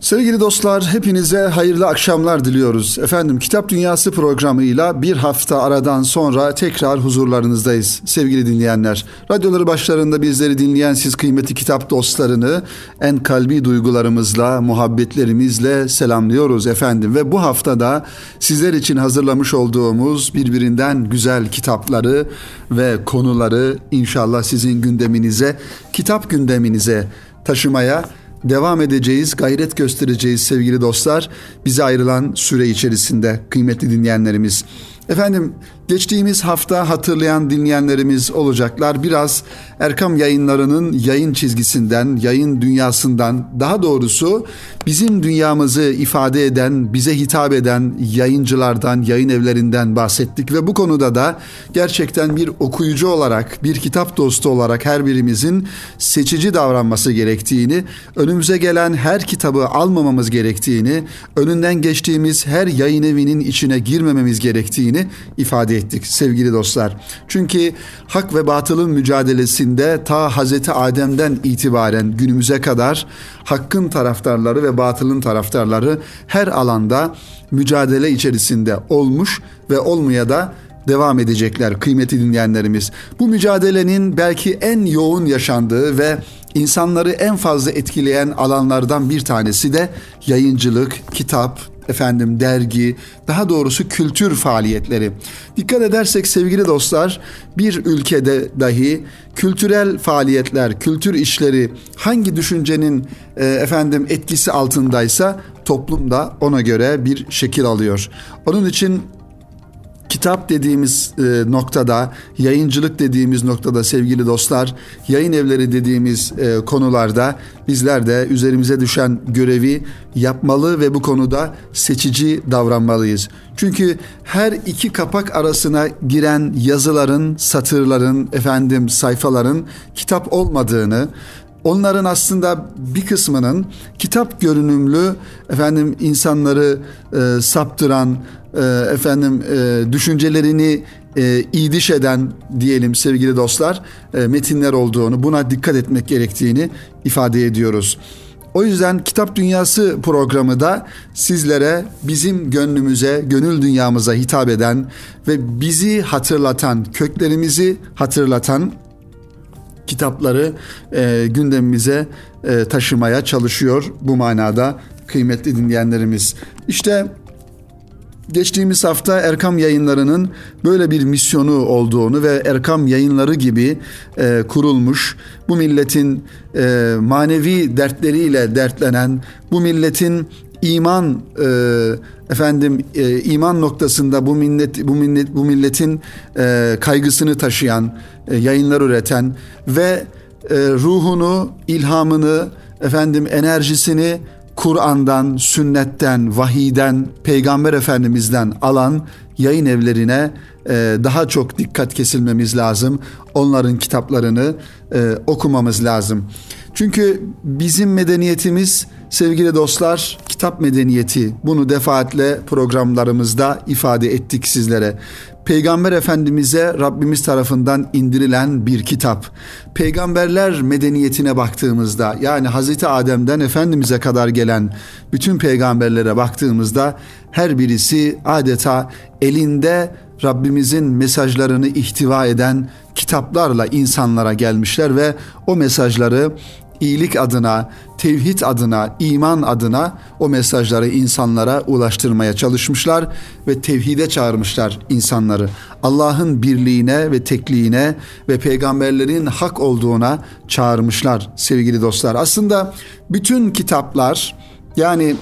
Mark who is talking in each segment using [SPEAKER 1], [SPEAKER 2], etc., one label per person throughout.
[SPEAKER 1] Sevgili dostlar, hepinize hayırlı akşamlar diliyoruz. Efendim, Kitap Dünyası programıyla bir hafta aradan sonra tekrar huzurlarınızdayız. Sevgili dinleyenler, radyoları başlarında bizleri dinleyen siz kıymetli kitap dostlarını en kalbi duygularımızla, muhabbetlerimizle selamlıyoruz efendim. Ve bu haftada sizler için hazırlamış olduğumuz birbirinden güzel kitapları ve konuları inşallah sizin gündeminize, kitap gündeminize taşımaya devam edeceğiz, gayret göstereceğiz sevgili dostlar. Bize ayrılan süre içerisinde kıymetli dinleyenlerimiz. Efendim geçtiğimiz hafta hatırlayan dinleyenlerimiz olacaklar. Biraz Erkam yayınlarının yayın çizgisinden, yayın dünyasından daha doğrusu bizim dünyamızı ifade eden, bize hitap eden yayıncılardan, yayın evlerinden bahsettik. Ve bu konuda da gerçekten bir okuyucu olarak, bir kitap dostu olarak her birimizin seçici davranması gerektiğini, önümüze gelen her kitabı almamamız gerektiğini, önünden geçtiğimiz her yayın evinin içine girmememiz gerektiğini ifade ettik sevgili dostlar. Çünkü hak ve batılın mücadelesinde ta Hazreti Adem'den itibaren günümüze kadar hakkın taraftarları ve batılın taraftarları her alanda mücadele içerisinde olmuş ve olmaya da devam edecekler kıymetli dinleyenlerimiz. Bu mücadelenin belki en yoğun yaşandığı ve insanları en fazla etkileyen alanlardan bir tanesi de yayıncılık, kitap, efendim dergi, daha doğrusu kültür faaliyetleri. Dikkat edersek sevgili dostlar, bir ülkede dahi kültürel faaliyetler, kültür işleri hangi düşüncenin e, efendim etkisi altındaysa toplum da ona göre bir şekil alıyor. Onun için kitap dediğimiz e, noktada, yayıncılık dediğimiz noktada sevgili dostlar, yayın evleri dediğimiz e, konularda bizler de üzerimize düşen görevi yapmalı ve bu konuda seçici davranmalıyız. Çünkü her iki kapak arasına giren yazıların, satırların, efendim sayfaların kitap olmadığını, onların aslında bir kısmının kitap görünümlü efendim insanları e, saptıran e, efendim e, düşüncelerini e, idiş eden diyelim sevgili dostlar e, metinler olduğunu buna dikkat etmek gerektiğini ifade ediyoruz. O yüzden Kitap Dünyası programı da sizlere bizim gönlümüze, gönül dünyamıza hitap eden ve bizi hatırlatan, köklerimizi hatırlatan kitapları e, gündemimize e, taşımaya çalışıyor bu manada kıymetli dinleyenlerimiz. İşte geçtiğimiz hafta Erkam Yayınları'nın böyle bir misyonu olduğunu ve Erkam Yayınları gibi e, kurulmuş, bu milletin e, manevi dertleriyle dertlenen, bu milletin iman e, efendim e, iman noktasında bu millet bu millet bu milletin e, kaygısını taşıyan, e, yayınlar üreten ve e, ruhunu, ilhamını, efendim enerjisini Kur'an'dan, sünnetten, vahiden, peygamber efendimizden alan yayın evlerine e, daha çok dikkat kesilmemiz lazım. Onların kitaplarını e, okumamız lazım. Çünkü bizim medeniyetimiz sevgili dostlar kitap medeniyeti. Bunu defaatle programlarımızda ifade ettik sizlere. Peygamber Efendimiz'e Rabbimiz tarafından indirilen bir kitap. Peygamberler medeniyetine baktığımızda yani Hazreti Adem'den Efendimiz'e kadar gelen bütün peygamberlere baktığımızda her birisi adeta elinde Rabbimizin mesajlarını ihtiva eden kitaplarla insanlara gelmişler ve o mesajları iyilik adına, tevhid adına, iman adına o mesajları insanlara ulaştırmaya çalışmışlar ve tevhide çağırmışlar insanları. Allah'ın birliğine ve tekliğine ve peygamberlerin hak olduğuna çağırmışlar sevgili dostlar. Aslında bütün kitaplar yani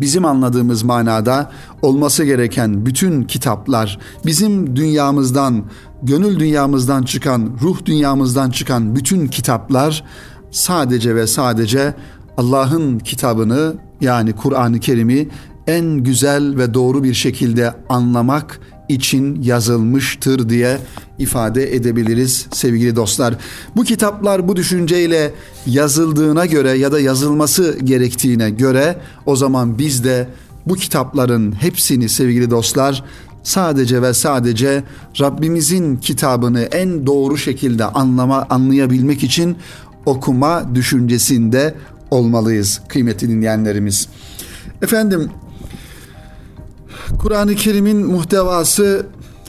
[SPEAKER 1] bizim anladığımız manada olması gereken bütün kitaplar bizim dünyamızdan, gönül dünyamızdan çıkan, ruh dünyamızdan çıkan bütün kitaplar sadece ve sadece Allah'ın kitabını yani Kur'an-ı Kerim'i en güzel ve doğru bir şekilde anlamak için yazılmıştır diye ifade edebiliriz sevgili dostlar. Bu kitaplar bu düşünceyle yazıldığına göre ya da yazılması gerektiğine göre o zaman biz de bu kitapların hepsini sevgili dostlar sadece ve sadece Rabbimizin kitabını en doğru şekilde anlama anlayabilmek için okuma düşüncesinde olmalıyız kıymetli dinleyenlerimiz. Efendim Kur'an-ı Kerim'in muhtevası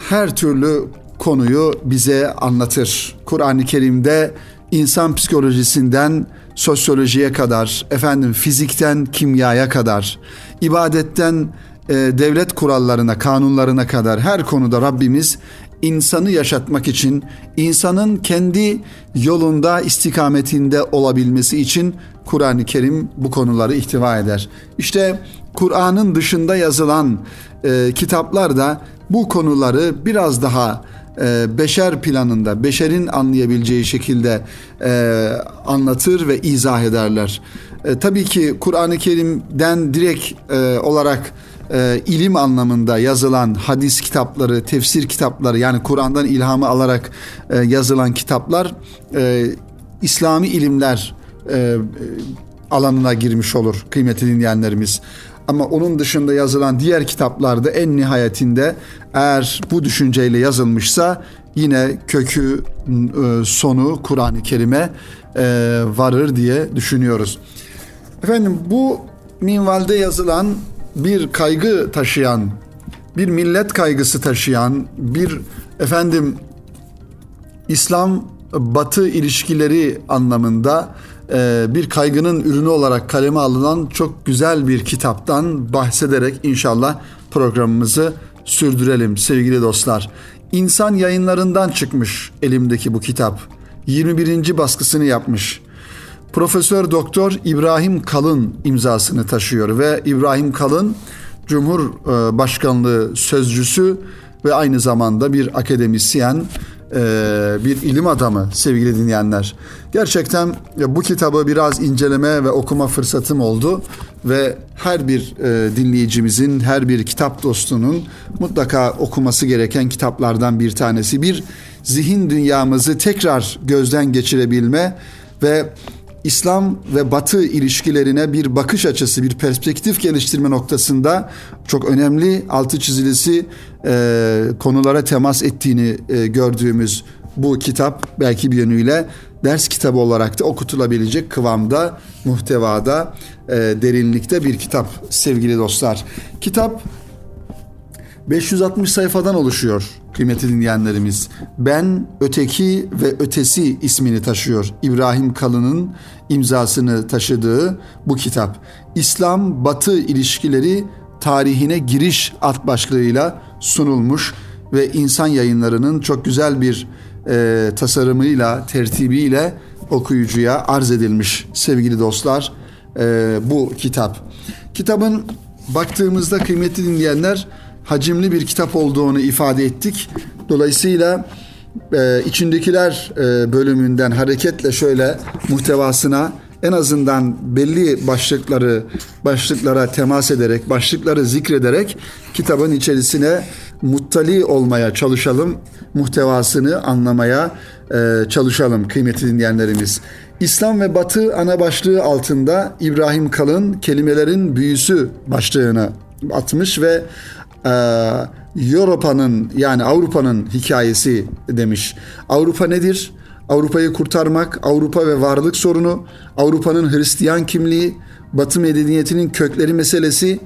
[SPEAKER 1] her türlü konuyu bize anlatır. Kur'an-ı Kerim'de insan psikolojisinden sosyolojiye kadar, efendim fizikten kimyaya kadar, ibadetten e, devlet kurallarına, kanunlarına kadar her konuda Rabbimiz insanı yaşatmak için, insanın kendi yolunda, istikametinde olabilmesi için Kur'an-ı Kerim bu konuları ihtiva eder. İşte Kur'an'ın dışında yazılan e, kitaplar da bu konuları biraz daha e, beşer planında, beşerin anlayabileceği şekilde e, anlatır ve izah ederler. E, tabii ki Kur'an-ı Kerim'den direkt e, olarak e, ilim anlamında yazılan hadis kitapları, tefsir kitapları yani Kur'an'dan ilhamı alarak e, yazılan kitaplar e, İslami ilimler e, alanına girmiş olur kıymetli dinleyenlerimiz. Ama onun dışında yazılan diğer kitaplarda en nihayetinde eğer bu düşünceyle yazılmışsa yine kökü e, sonu Kur'an-ı Kerim'e e, varır diye düşünüyoruz. Efendim bu minvalde yazılan bir kaygı taşıyan, bir millet kaygısı taşıyan, bir efendim İslam Batı ilişkileri anlamında e, bir kaygının ürünü olarak kaleme alınan çok güzel bir kitaptan bahsederek inşallah programımızı sürdürelim sevgili dostlar. İnsan yayınlarından çıkmış elimdeki bu kitap. 21. baskısını yapmış. Profesör Doktor İbrahim Kalın imzasını taşıyor ve İbrahim Kalın Cumhurbaşkanlığı sözcüsü ve aynı zamanda bir akademisyen, e, bir ilim adamı sevgili dinleyenler. Gerçekten bu kitabı biraz inceleme ve okuma fırsatım oldu ve her bir e, dinleyicimizin, her bir kitap dostunun mutlaka okuması gereken kitaplardan bir tanesi. Bir zihin dünyamızı tekrar gözden geçirebilme ve İslam ve Batı ilişkilerine bir bakış açısı, bir perspektif geliştirme noktasında çok önemli altı çizilisi e, konulara temas ettiğini e, gördüğümüz bu kitap belki bir yönüyle ders kitabı olarak da okutulabilecek kıvamda, muhtevada, e, derinlikte bir kitap sevgili dostlar. Kitap 560 sayfadan oluşuyor kıymetli dinleyenlerimiz. Ben, Öteki ve Ötesi ismini taşıyor. İbrahim Kalın'ın imzasını taşıdığı bu kitap. İslam Batı ilişkileri tarihine giriş alt başlığıyla sunulmuş ve insan yayınlarının çok güzel bir e, tasarımıyla, tertibiyle okuyucuya arz edilmiş sevgili dostlar e, bu kitap. Kitabın baktığımızda kıymetli dinleyenler hacimli bir kitap olduğunu ifade ettik. Dolayısıyla e, içindekiler e, bölümünden hareketle şöyle muhtevasına en azından belli başlıkları başlıklara temas ederek, başlıkları zikrederek kitabın içerisine muttali olmaya çalışalım, muhtevasını anlamaya e, çalışalım kıymetli dinleyenlerimiz. İslam ve Batı ana başlığı altında İbrahim Kalın kelimelerin büyüsü başlığını atmış ve e, Avrupa'nın yani Avrupa'nın hikayesi demiş. Avrupa nedir? Avrupa'yı kurtarmak, Avrupa ve varlık sorunu, Avrupa'nın Hristiyan kimliği, Batı medeniyetinin kökleri meselesi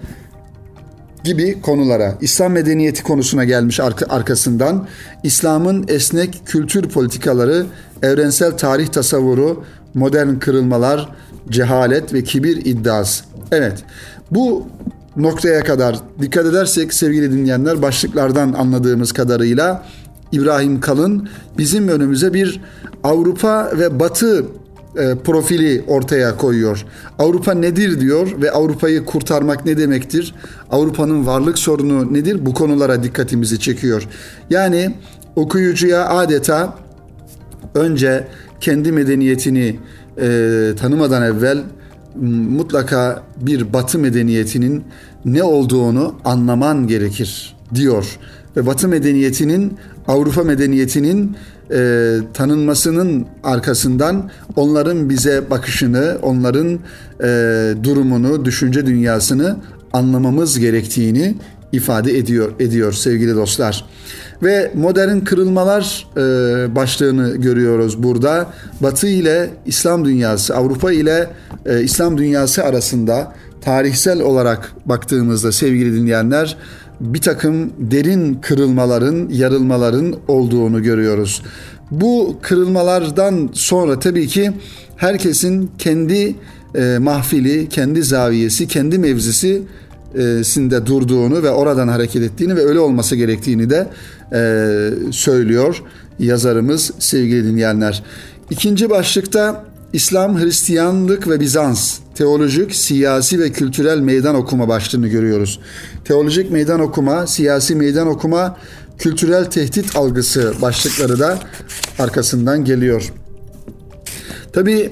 [SPEAKER 1] gibi konulara, İslam medeniyeti konusuna gelmiş arkasından, İslam'ın esnek kültür politikaları, evrensel tarih tasavvuru, modern kırılmalar, cehalet ve kibir iddiası. Evet, bu noktaya kadar dikkat edersek sevgili dinleyenler başlıklardan anladığımız kadarıyla İbrahim Kalın bizim önümüze bir Avrupa ve Batı e, profili ortaya koyuyor. Avrupa nedir diyor ve Avrupa'yı kurtarmak ne demektir? Avrupa'nın varlık sorunu nedir? Bu konulara dikkatimizi çekiyor. Yani okuyucuya adeta önce kendi medeniyetini e, tanımadan evvel mutlaka bir Batı medeniyetinin ne olduğunu anlaman gerekir diyor. Ve Batı medeniyetinin Avrupa medeniyetinin e, tanınmasının arkasından onların bize bakışını, onların e, durumunu, düşünce dünyasını anlamamız gerektiğini ifade ediyor ediyor sevgili dostlar. Ve modern kırılmalar e, başlığını görüyoruz burada. Batı ile İslam dünyası, Avrupa ile e, İslam dünyası arasında tarihsel olarak baktığımızda sevgili dinleyenler bir takım derin kırılmaların, yarılmaların olduğunu görüyoruz. Bu kırılmalardan sonra tabii ki herkesin kendi e, mahfili, kendi zaviyesi, kendi mevzisi sinde durduğunu ve oradan hareket ettiğini ve öyle olması gerektiğini de e, söylüyor yazarımız sevgili dinleyenler. İkinci başlıkta İslam, Hristiyanlık ve Bizans teolojik, siyasi ve kültürel meydan okuma başlığını görüyoruz. Teolojik meydan okuma, siyasi meydan okuma, kültürel tehdit algısı başlıkları da arkasından geliyor. Tabii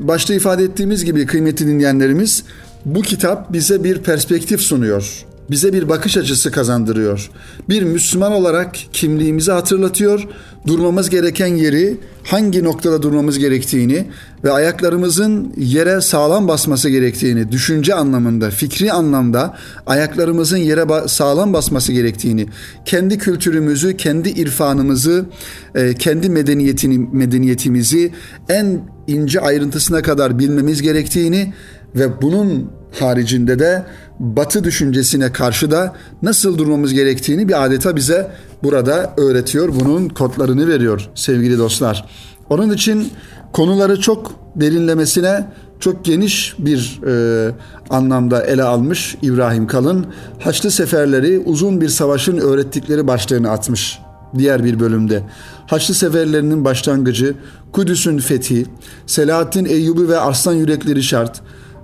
[SPEAKER 1] başta ifade ettiğimiz gibi kıymetli dinleyenlerimiz bu kitap bize bir perspektif sunuyor. Bize bir bakış açısı kazandırıyor. Bir Müslüman olarak kimliğimizi hatırlatıyor. Durmamız gereken yeri, hangi noktada durmamız gerektiğini ve ayaklarımızın yere sağlam basması gerektiğini, düşünce anlamında, fikri anlamda ayaklarımızın yere sağlam basması gerektiğini, kendi kültürümüzü, kendi irfanımızı, e, kendi medeniyetini, medeniyetimizi en ince ayrıntısına kadar bilmemiz gerektiğini ve bunun haricinde de batı düşüncesine karşı da nasıl durmamız gerektiğini bir adeta bize burada öğretiyor. Bunun kodlarını veriyor sevgili dostlar. Onun için konuları çok derinlemesine çok geniş bir e, anlamda ele almış İbrahim Kalın. Haçlı seferleri uzun bir savaşın öğrettikleri başlığını atmış diğer bir bölümde. Haçlı seferlerinin başlangıcı, Kudüs'ün fethi, Selahaddin Eyyubi ve Arslan Yürekleri şart,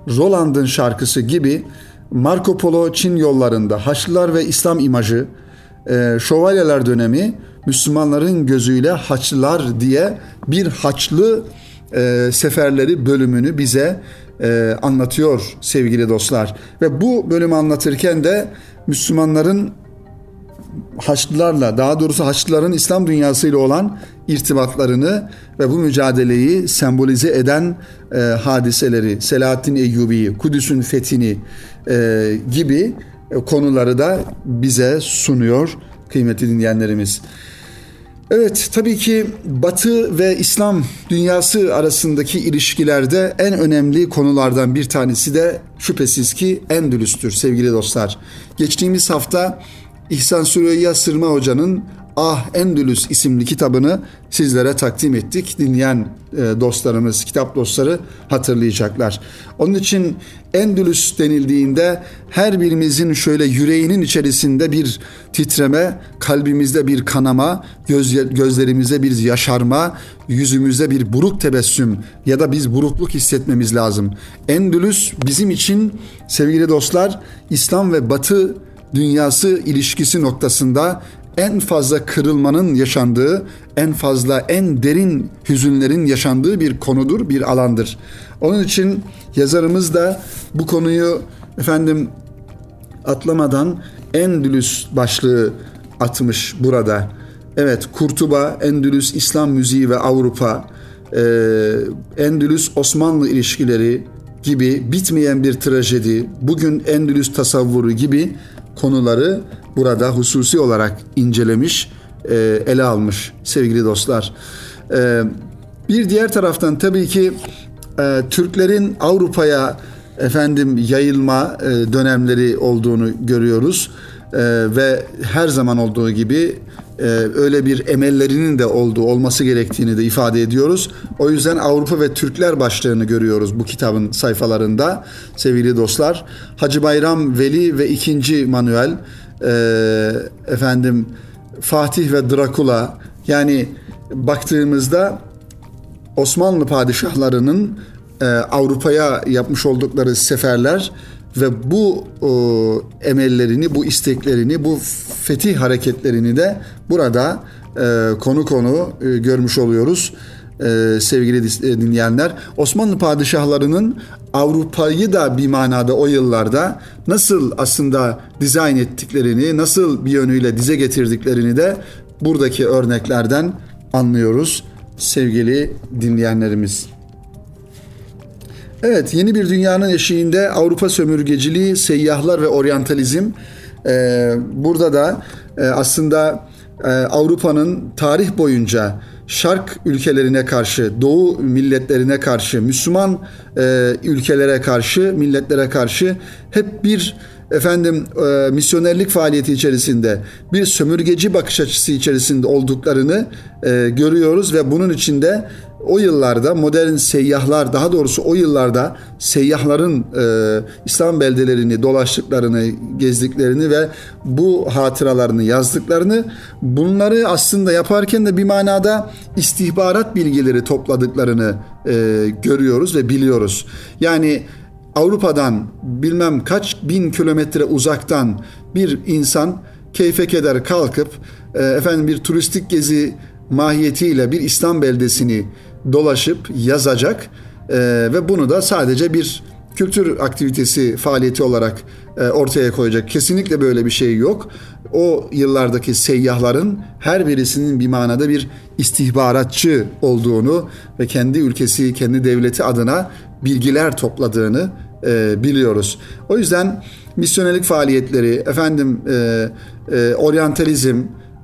[SPEAKER 1] Roland'ın şarkısı gibi Marco Polo Çin yollarında Haçlılar ve İslam imajı, e, Şövalyeler dönemi Müslümanların gözüyle Haçlılar diye bir Haçlı e, seferleri bölümünü bize e, anlatıyor sevgili dostlar. Ve bu bölümü anlatırken de Müslümanların Haçlılarla daha doğrusu Haçlıların İslam dünyasıyla olan irtibatlarını ve bu mücadeleyi sembolize eden e, hadiseleri, Selahaddin Eyyubi'yi, Kudüs'ün fethini e, gibi e, konuları da bize sunuyor kıymetli dinleyenlerimiz. Evet tabii ki Batı ve İslam dünyası arasındaki ilişkilerde en önemli konulardan bir tanesi de şüphesiz ki Endülüs'tür sevgili dostlar. Geçtiğimiz hafta İhsan Süreyya Sırma Hoca'nın Ah Endülüs isimli kitabını sizlere takdim ettik. Dinleyen e, dostlarımız, kitap dostları hatırlayacaklar. Onun için Endülüs denildiğinde her birimizin şöyle yüreğinin içerisinde bir titreme, kalbimizde bir kanama, göz, gözlerimizde bir yaşarma, yüzümüzde bir buruk tebessüm ya da biz burukluk hissetmemiz lazım. Endülüs bizim için sevgili dostlar İslam ve Batı dünyası ilişkisi noktasında en fazla kırılmanın yaşandığı, en fazla en derin hüzünlerin yaşandığı bir konudur, bir alandır. Onun için yazarımız da bu konuyu efendim atlamadan Endülüs başlığı atmış burada. Evet, Kurtuba, Endülüs, İslam müziği ve Avrupa, Endülüs Osmanlı ilişkileri gibi bitmeyen bir trajedi, bugün Endülüs tasavvuru gibi konuları burada hususi olarak incelemiş, e, ele almış sevgili dostlar. E, bir diğer taraftan tabii ki e, Türklerin Avrupa'ya efendim yayılma dönemleri olduğunu görüyoruz ve her zaman olduğu gibi öyle bir emellerinin de olduğu olması gerektiğini de ifade ediyoruz. O yüzden Avrupa ve Türkler başlığını görüyoruz bu kitabın sayfalarında sevgili dostlar. Hacı Bayram Veli ve ikinci Manuel e, efendim Fatih ve Drakula yani baktığımızda Osmanlı padişahlarının e, Avrupa'ya yapmış oldukları seferler ve bu e, emellerini, bu isteklerini, bu fetih hareketlerini de burada e, konu konu e, görmüş oluyoruz e, sevgili e, dinleyenler. Osmanlı padişahlarının Avrupa'yı da bir manada o yıllarda nasıl aslında dizayn ettiklerini, nasıl bir yönüyle dize getirdiklerini de buradaki örneklerden anlıyoruz sevgili dinleyenlerimiz. Evet, yeni bir dünyanın eşiğinde Avrupa sömürgeciliği, seyyahlar ve oryantalizm. E, burada da e, aslında e, Avrupa'nın tarih boyunca Şark ülkelerine karşı, Doğu milletlerine karşı, Müslüman e, ülkelere karşı, milletlere karşı hep bir efendim e, misyonerlik faaliyeti içerisinde bir sömürgeci bakış açısı içerisinde olduklarını e, görüyoruz ve bunun içinde o yıllarda modern seyyahlar daha doğrusu o yıllarda seyyahların e, İslam beldelerini dolaştıklarını, gezdiklerini ve bu hatıralarını yazdıklarını bunları aslında yaparken de bir manada istihbarat bilgileri topladıklarını e, görüyoruz ve biliyoruz. Yani Avrupa'dan bilmem kaç bin kilometre uzaktan bir insan keyfe keder kalkıp e, efendim bir turistik gezi mahiyetiyle bir İslam beldesini dolaşıp yazacak e, ve bunu da sadece bir kültür aktivitesi faaliyeti olarak e, ortaya koyacak. Kesinlikle böyle bir şey yok. O yıllardaki seyyahların her birisinin bir manada bir istihbaratçı olduğunu ve kendi ülkesi, kendi devleti adına bilgiler topladığını e, biliyoruz. O yüzden misyonelik faaliyetleri, efendim e, e, oryantalizm,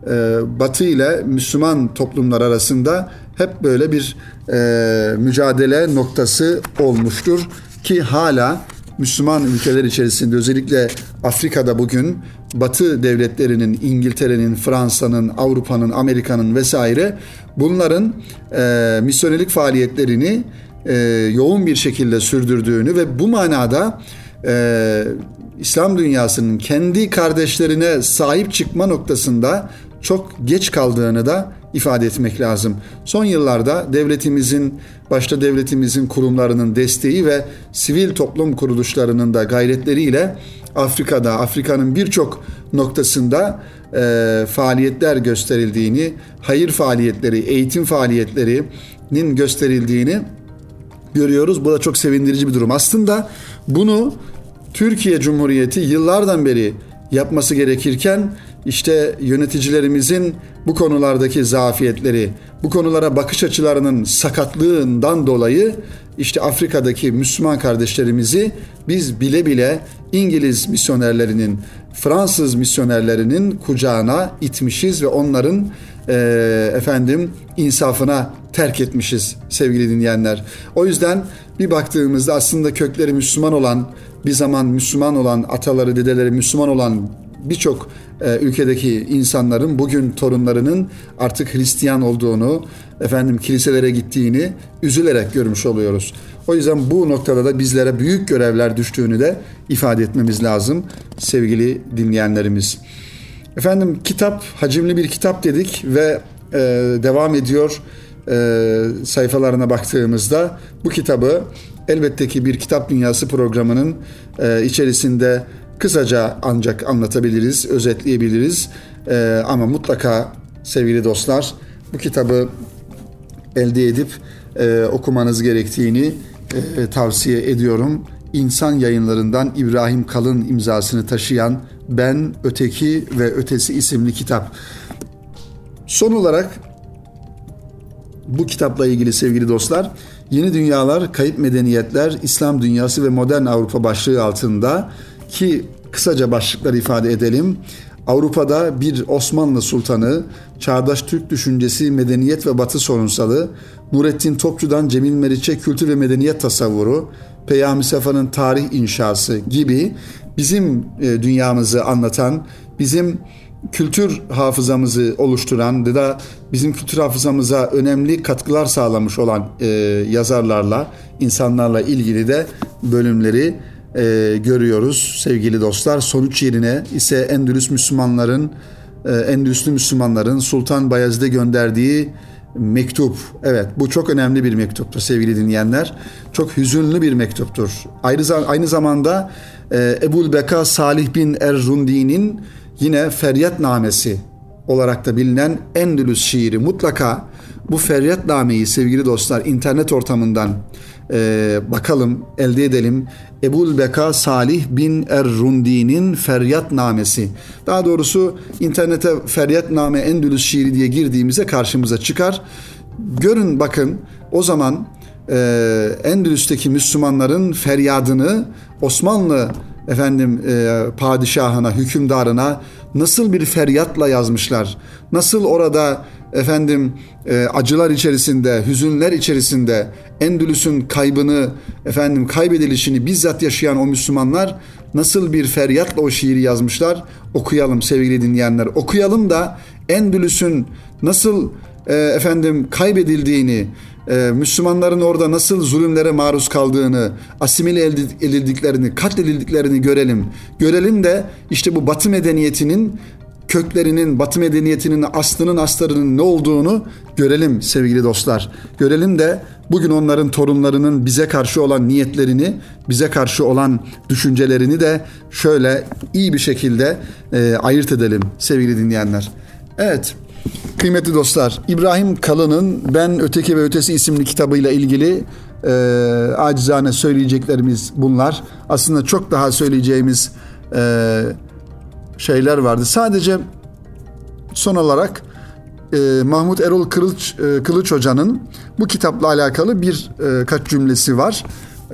[SPEAKER 1] e, Batı ile Müslüman toplumlar arasında hep böyle bir e, mücadele noktası olmuştur ki hala Müslüman ülkeler içerisinde özellikle Afrika'da bugün Batı devletlerinin, İngiltere'nin, Fransa'nın, Avrupa'nın, Amerika'nın vesaire bunların e, misyonelik faaliyetlerini e, yoğun bir şekilde sürdürdüğünü ve bu manada e, İslam dünyasının kendi kardeşlerine sahip çıkma noktasında çok geç kaldığını da ifade etmek lazım. Son yıllarda devletimizin, başta devletimizin kurumlarının desteği ve sivil toplum kuruluşlarının da gayretleriyle Afrika'da, Afrika'nın birçok noktasında e, faaliyetler gösterildiğini, hayır faaliyetleri, eğitim faaliyetlerinin gösterildiğini görüyoruz. Bu da çok sevindirici bir durum. Aslında bunu Türkiye Cumhuriyeti yıllardan beri yapması gerekirken işte yöneticilerimizin bu konulardaki zafiyetleri, bu konulara bakış açılarının sakatlığından dolayı işte Afrika'daki Müslüman kardeşlerimizi biz bile bile İngiliz misyonerlerinin, Fransız misyonerlerinin kucağına itmişiz ve onların e, efendim insafına terk etmişiz sevgili dinleyenler. O yüzden bir baktığımızda aslında kökleri Müslüman olan, bir zaman Müslüman olan, ataları, dedeleri Müslüman olan birçok e, ülkedeki insanların bugün torunlarının artık Hristiyan olduğunu, efendim kiliselere gittiğini üzülerek görmüş oluyoruz. O yüzden bu noktada da bizlere büyük görevler düştüğünü de ifade etmemiz lazım sevgili dinleyenlerimiz. Efendim kitap hacimli bir kitap dedik ve e, devam ediyor e, sayfalarına baktığımızda bu kitabı elbette ki bir kitap dünyası programının e, içerisinde kısaca ancak anlatabiliriz, özetleyebiliriz. E, ama mutlaka sevgili dostlar bu kitabı elde edip e, okumanız gerektiğini e, tavsiye ediyorum. İnsan yayınlarından İbrahim Kalın imzasını taşıyan Ben, Öteki ve Ötesi isimli kitap. Son olarak bu kitapla ilgili sevgili dostlar, Yeni Dünyalar, Kayıp Medeniyetler, İslam Dünyası ve Modern Avrupa başlığı altında ki kısaca başlıkları ifade edelim. Avrupa'da bir Osmanlı Sultanı, çağdaş Türk düşüncesi, medeniyet ve batı sorunsalı, Nurettin Topçu'dan Cemil Meriç'e kültür ve medeniyet tasavvuru, Peyami Safa'nın tarih inşası gibi bizim e, dünyamızı anlatan, bizim kültür hafızamızı oluşturan da bizim kültür hafızamıza önemli katkılar sağlamış olan e, yazarlarla, insanlarla ilgili de bölümleri e, görüyoruz sevgili dostlar. Sonuç yerine ise Endülüs Müslümanların, e, Endülüslü Müslümanların Sultan Bayezid'e gönderdiği mektup. Evet bu çok önemli bir mektuptur sevgili dinleyenler. Çok hüzünlü bir mektuptur. Aynı, aynı zamanda e, Ebul Beka Salih bin Erzundi'nin yine feryat namesi olarak da bilinen Endülüs şiiri mutlaka bu feryat nameyi sevgili dostlar internet ortamından e, bakalım elde edelim. Ebul Beka Salih bin Errundi'nin Feryat Namesi. Daha doğrusu internete Feryat Name Endülüs şiiri diye girdiğimizde karşımıza çıkar. Görün bakın o zaman e, Endülüs'teki Müslümanların feryadını Osmanlı efendim e, padişahına, hükümdarına nasıl bir feryatla yazmışlar. Nasıl orada efendim e, acılar içerisinde, hüzünler içerisinde Endülüs'ün kaybını, efendim kaybedilişini bizzat yaşayan o Müslümanlar nasıl bir feryatla o şiiri yazmışlar. Okuyalım sevgili dinleyenler. Okuyalım da Endülüs'ün nasıl e, efendim kaybedildiğini, e, Müslümanların orada nasıl zulümlere maruz kaldığını, asimile edildiklerini, katledildiklerini görelim. Görelim de işte bu Batı medeniyetinin köklerinin, Batı medeniyetinin aslının astarının ne olduğunu görelim sevgili dostlar. Görelim de bugün onların torunlarının bize karşı olan niyetlerini, bize karşı olan düşüncelerini de şöyle iyi bir şekilde e, ayırt edelim sevgili dinleyenler. Evet, kıymetli dostlar, İbrahim Kalın'ın Ben Öteki ve Ötesi isimli kitabıyla ilgili e, acizane söyleyeceklerimiz bunlar. Aslında çok daha söyleyeceğimiz e, şeyler vardı. Sadece son olarak e, Mahmut Erol Kılıç, e, Kılıç Hoca'nın bu kitapla alakalı bir e, kaç cümlesi var.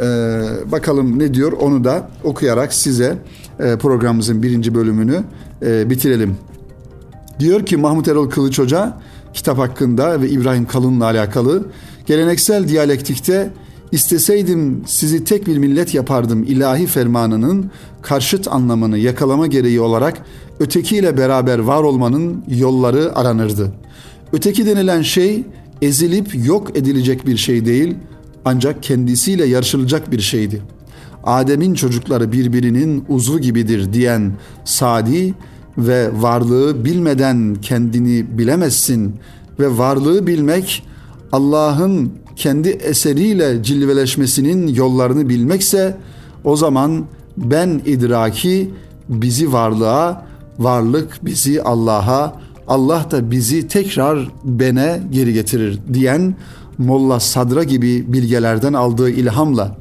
[SPEAKER 1] E, bakalım ne diyor onu da okuyarak size e, programımızın birinci bölümünü e, bitirelim. Diyor ki Mahmut Erol Kılıç Hoca kitap hakkında ve İbrahim Kalın'la alakalı geleneksel diyalektikte İsteseydim sizi tek bir millet yapardım ilahi fermanının karşıt anlamını yakalama gereği olarak ötekiyle beraber var olmanın yolları aranırdı. Öteki denilen şey ezilip yok edilecek bir şey değil ancak kendisiyle yarışılacak bir şeydi. Adem'in çocukları birbirinin uzvu gibidir diyen Sadi ve varlığı bilmeden kendini bilemezsin ve varlığı bilmek Allah'ın kendi eseriyle cilveleşmesinin yollarını bilmekse o zaman ben idraki bizi varlığa, varlık bizi Allah'a, Allah da bizi tekrar bene geri getirir diyen Molla Sadra gibi bilgelerden aldığı ilhamla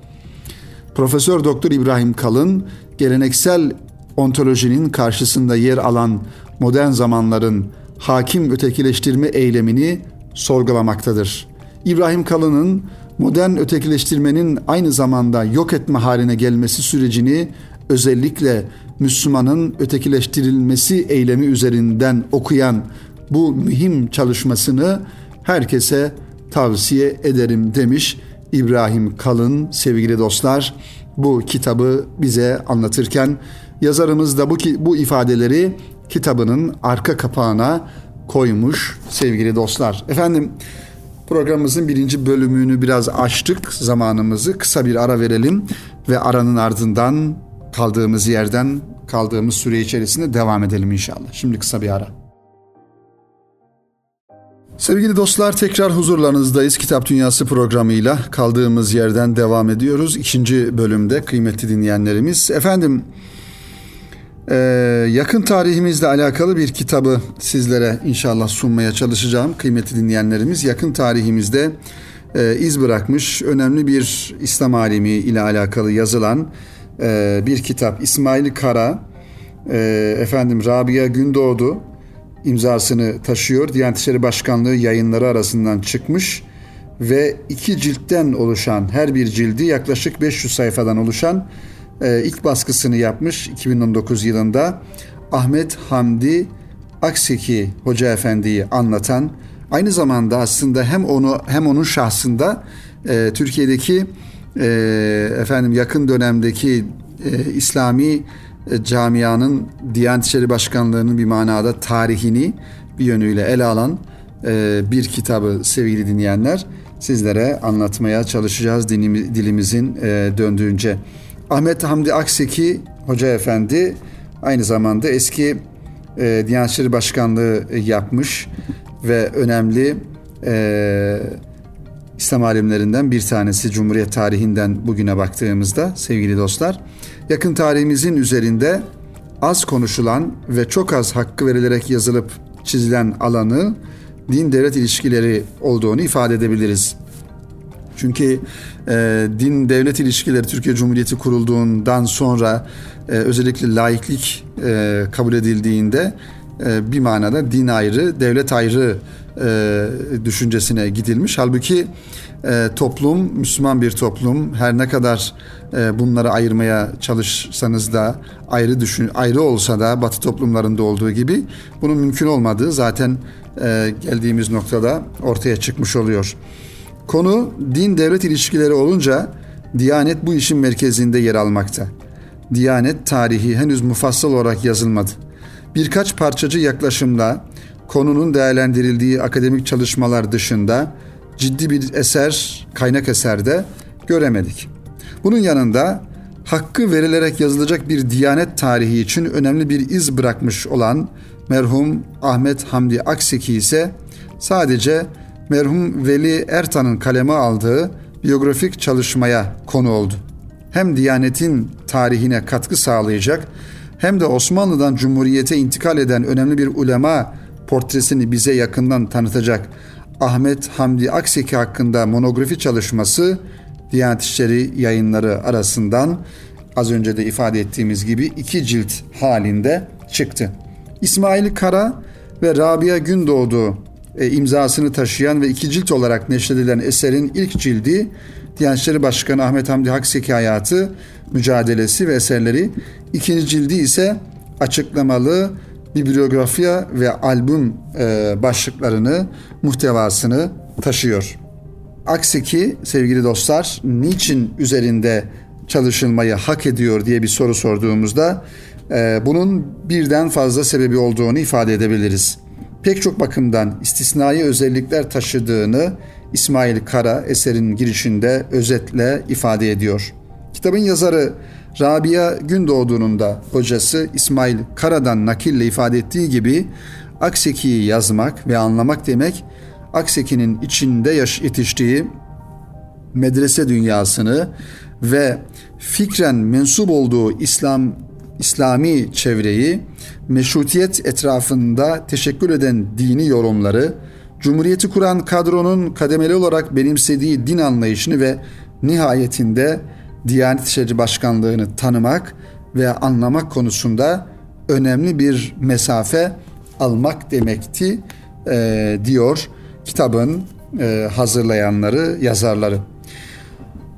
[SPEAKER 1] Profesör Doktor İbrahim Kalın geleneksel ontolojinin karşısında yer alan modern zamanların hakim ötekileştirme eylemini sorgulamaktadır. İbrahim Kalın'ın modern ötekileştirmenin aynı zamanda yok etme haline gelmesi sürecini özellikle Müslümanın ötekileştirilmesi eylemi üzerinden okuyan bu mühim çalışmasını herkese tavsiye ederim demiş İbrahim Kalın sevgili dostlar. Bu kitabı bize anlatırken yazarımız da bu bu ifadeleri kitabının arka kapağına koymuş sevgili dostlar. Efendim Programımızın birinci bölümünü biraz açtık zamanımızı. Kısa bir ara verelim ve aranın ardından kaldığımız yerden kaldığımız süre içerisinde devam edelim inşallah. Şimdi kısa bir ara. Sevgili dostlar tekrar huzurlarınızdayız. Kitap Dünyası programıyla kaldığımız yerden devam ediyoruz. İkinci bölümde kıymetli dinleyenlerimiz. Efendim ee, yakın tarihimizle alakalı bir kitabı sizlere inşallah sunmaya çalışacağım kıymetli dinleyenlerimiz. Yakın tarihimizde e, iz bırakmış önemli bir İslam alimi ile alakalı yazılan e, bir kitap. İsmail Kara, e, efendim Rabia Gündoğdu imzasını taşıyor. Diyanet İşleri Başkanlığı yayınları arasından çıkmış ve iki ciltten oluşan her bir cildi yaklaşık 500 sayfadan oluşan e, ilk baskısını yapmış 2019 yılında Ahmet Hamdi Akseki Hoca Efendi'yi anlatan aynı zamanda aslında hem onu hem onun şahsında e, Türkiye'deki e, efendim yakın dönemdeki e, İslami e, camianın Diyanet İşleri Başkanlığı'nın bir manada tarihini bir yönüyle ele alan e, bir kitabı sevgili dinleyenler sizlere anlatmaya çalışacağız dilimizin e, döndüğünce. Ahmet Hamdi Akseki Hoca Efendi aynı zamanda eski e, Diyanet İşleri Başkanlığı yapmış ve önemli e, İslam alimlerinden bir tanesi Cumhuriyet tarihinden bugüne baktığımızda sevgili dostlar yakın tarihimizin üzerinde az konuşulan ve çok az hakkı verilerek yazılıp çizilen alanı din devlet ilişkileri olduğunu ifade edebiliriz. Çünkü e, din devlet ilişkileri Türkiye Cumhuriyeti kurulduğundan sonra e, özellikle laiklik e, kabul edildiğinde e, bir manada din ayrı, devlet ayrı e, düşüncesine gidilmiş. Halbuki e, toplum Müslüman bir toplum. Her ne kadar e, bunları ayırmaya çalışsanız da ayrı düşün ayrı olsa da Batı toplumlarında olduğu gibi bunun mümkün olmadığı zaten e, geldiğimiz noktada ortaya çıkmış oluyor. Konu din devlet ilişkileri olunca Diyanet bu işin merkezinde yer almakta. Diyanet tarihi henüz mufassal olarak yazılmadı. Birkaç parçacı yaklaşımla konunun değerlendirildiği akademik çalışmalar dışında ciddi bir eser, kaynak eserde göremedik. Bunun yanında hakkı verilerek yazılacak bir diyanet tarihi için önemli bir iz bırakmış olan merhum Ahmet Hamdi Akseki ise sadece merhum Veli Ertan'ın kaleme aldığı biyografik çalışmaya konu oldu. Hem Diyanet'in tarihine katkı sağlayacak hem de Osmanlı'dan Cumhuriyete intikal eden önemli bir ulema portresini bize yakından tanıtacak Ahmet Hamdi Akseki hakkında monografi çalışması Diyanet İşleri yayınları arasından az önce de ifade ettiğimiz gibi iki cilt halinde çıktı. İsmail Kara ve Rabia Gündoğdu e, imzasını taşıyan ve iki cilt olarak neşredilen eserin ilk cildi Diyanet İşleri Başkanı Ahmet Hamdi Hakseki hayatı, mücadelesi ve eserleri. İkinci cildi ise açıklamalı bibliografya ve albüm e, başlıklarını, muhtevasını taşıyor. Akseki sevgili dostlar niçin üzerinde çalışılmayı hak ediyor diye bir soru sorduğumuzda e, bunun birden fazla sebebi olduğunu ifade edebiliriz. Pek çok bakımdan istisnai özellikler taşıdığını İsmail Kara eserin girişinde özetle ifade ediyor. Kitabın yazarı Rabia Gündoğdu'nun da hocası İsmail Kara'dan nakille ifade ettiği gibi Akseki'yi yazmak ve anlamak demek Akseki'nin içinde yaş yetiştiği medrese dünyasını ve fikren mensup olduğu İslam İslami çevreyi meşrutiyet etrafında teşekkür eden dini yorumları, Cumhuriyeti kuran kadronun kademeli olarak benimsediği din anlayışını ve nihayetinde Diyanet İşleri Başkanlığı'nı tanımak ve anlamak konusunda önemli bir mesafe almak demekti e, diyor kitabın e, hazırlayanları, yazarları.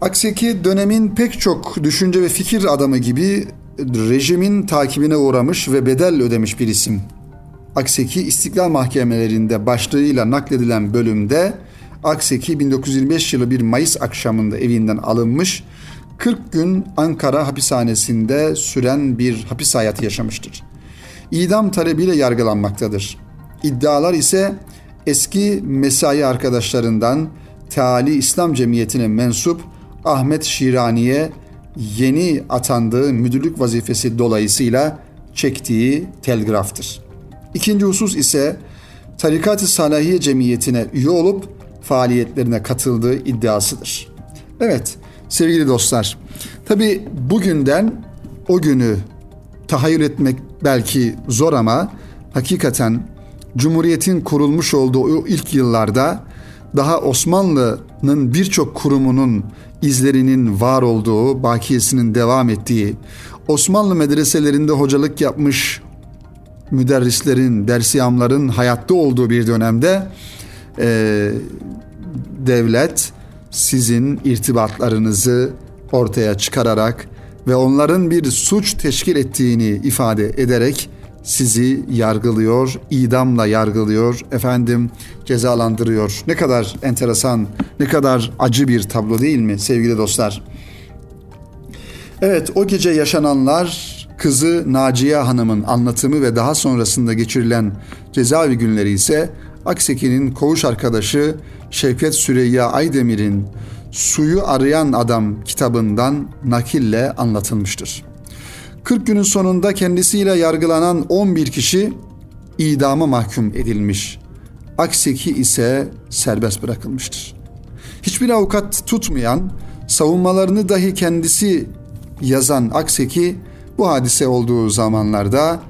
[SPEAKER 1] Akseki dönemin pek çok düşünce ve fikir adamı gibi rejimin takibine uğramış ve bedel ödemiş bir isim. Akseki İstiklal Mahkemelerinde başlığıyla nakledilen bölümde Akseki 1925 yılı bir Mayıs akşamında evinden alınmış 40 gün Ankara hapishanesinde süren bir hapis hayatı yaşamıştır. İdam talebiyle yargılanmaktadır. İddialar ise eski mesai arkadaşlarından Teali İslam Cemiyeti'ne mensup Ahmet Şirani'ye yeni atandığı müdürlük vazifesi dolayısıyla çektiği telgraftır. İkinci husus ise Tarikat-ı Salahiye Cemiyeti'ne üye olup faaliyetlerine katıldığı iddiasıdır. Evet, Sevgili dostlar, tabi bugünden o günü tahayyül etmek belki zor ama hakikaten Cumhuriyet'in kurulmuş olduğu ilk yıllarda daha Osmanlı'nın birçok kurumunun izlerinin var olduğu, bakiyesinin devam ettiği, Osmanlı medreselerinde hocalık yapmış müderrislerin, dersiyamların hayatta olduğu bir dönemde e, devlet sizin irtibatlarınızı ortaya çıkararak ve onların bir suç teşkil ettiğini ifade ederek sizi yargılıyor, idamla yargılıyor, efendim cezalandırıyor. Ne kadar enteresan, ne kadar acı bir tablo değil mi sevgili dostlar? Evet, o gece yaşananlar kızı Naciye Hanım'ın anlatımı ve daha sonrasında geçirilen cezaevi günleri ise Akseki'nin koğuş arkadaşı Şevket Süreyya Aydemir'in Suyu Arayan Adam kitabından nakille anlatılmıştır. 40 günün sonunda kendisiyle yargılanan 11 kişi idama mahkum edilmiş. Akseki ise serbest bırakılmıştır. Hiçbir avukat tutmayan, savunmalarını dahi kendisi yazan Akseki bu hadise olduğu zamanlarda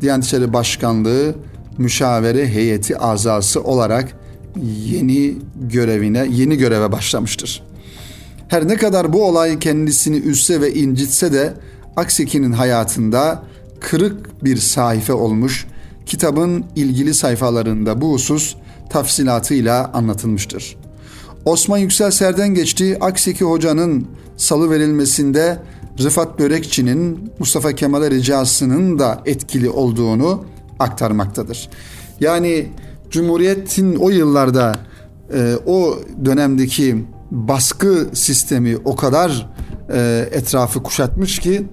[SPEAKER 1] Diyanet İşleri Başkanlığı müşavere heyeti azası olarak yeni görevine, yeni göreve başlamıştır. Her ne kadar bu olay kendisini üsse ve incitse de Akseki'nin hayatında kırık bir sayfa olmuş. Kitabın ilgili sayfalarında bu husus tafsilatıyla anlatılmıştır. Osman Yüksel Serden geçti. Akseki Hoca'nın salı verilmesinde Rıfat Börekçi'nin Mustafa Kemal'e ricasının da etkili olduğunu aktarmaktadır. Yani Cumhuriyet'in o yıllarda e, o dönemdeki baskı sistemi o kadar e, etrafı kuşatmış ki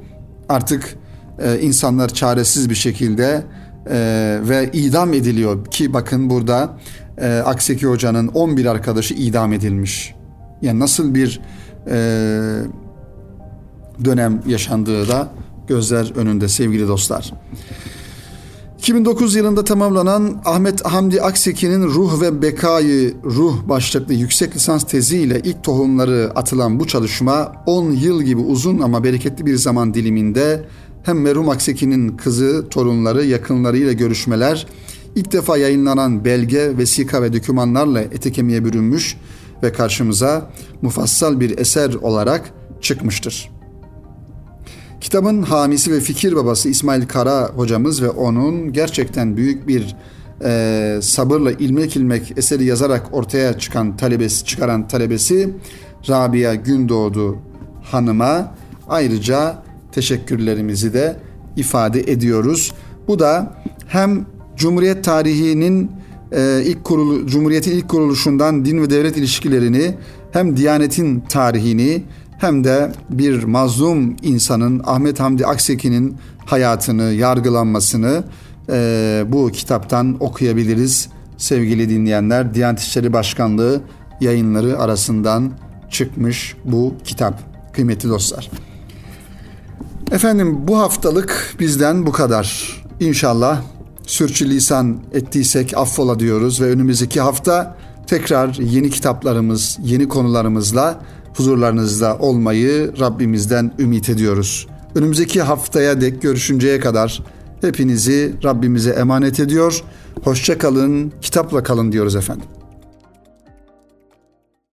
[SPEAKER 1] artık e, insanlar çaresiz bir şekilde e, ve idam ediliyor ki bakın burada e, Akseki Hoca'nın 11 arkadaşı idam edilmiş. Yani nasıl bir e, dönem yaşandığı da gözler önünde sevgili dostlar. 2009 yılında tamamlanan Ahmet Hamdi Akseki'nin Ruh ve Bekayı Ruh başlıklı yüksek lisans tezi ile ilk tohumları atılan bu çalışma 10 yıl gibi uzun ama bereketli bir zaman diliminde hem merhum Akseki'nin kızı, torunları, yakınlarıyla görüşmeler, ilk defa yayınlanan belge, vesika ve dokümanlarla ete kemiğe bürünmüş ve karşımıza mufassal bir eser olarak çıkmıştır. Kitabın hamisi ve fikir babası İsmail Kara hocamız ve onun gerçekten büyük bir e, sabırla ilmek ilmek eseri yazarak ortaya çıkan talebesi, çıkaran talebesi Rabia Gündoğdu hanıma ayrıca teşekkürlerimizi de ifade ediyoruz. Bu da hem Cumhuriyet tarihinin e, ilk kurulu Cumhuriyet'in ilk kuruluşundan din ve devlet ilişkilerini hem Diyanet'in tarihini hem de bir mazlum insanın Ahmet Hamdi Akseki'nin hayatını, yargılanmasını e, bu kitaptan okuyabiliriz. Sevgili dinleyenler, Diyanet İşleri Başkanlığı yayınları arasından çıkmış bu kitap. Kıymetli dostlar. Efendim bu haftalık bizden bu kadar. İnşallah sürçülisan ettiysek affola diyoruz ve önümüzdeki hafta tekrar yeni kitaplarımız, yeni konularımızla huzurlarınızda olmayı Rabbimizden ümit ediyoruz. Önümüzdeki haftaya dek görüşünceye kadar hepinizi Rabbimize emanet ediyor. Hoşça kalın, kitapla kalın diyoruz efendim.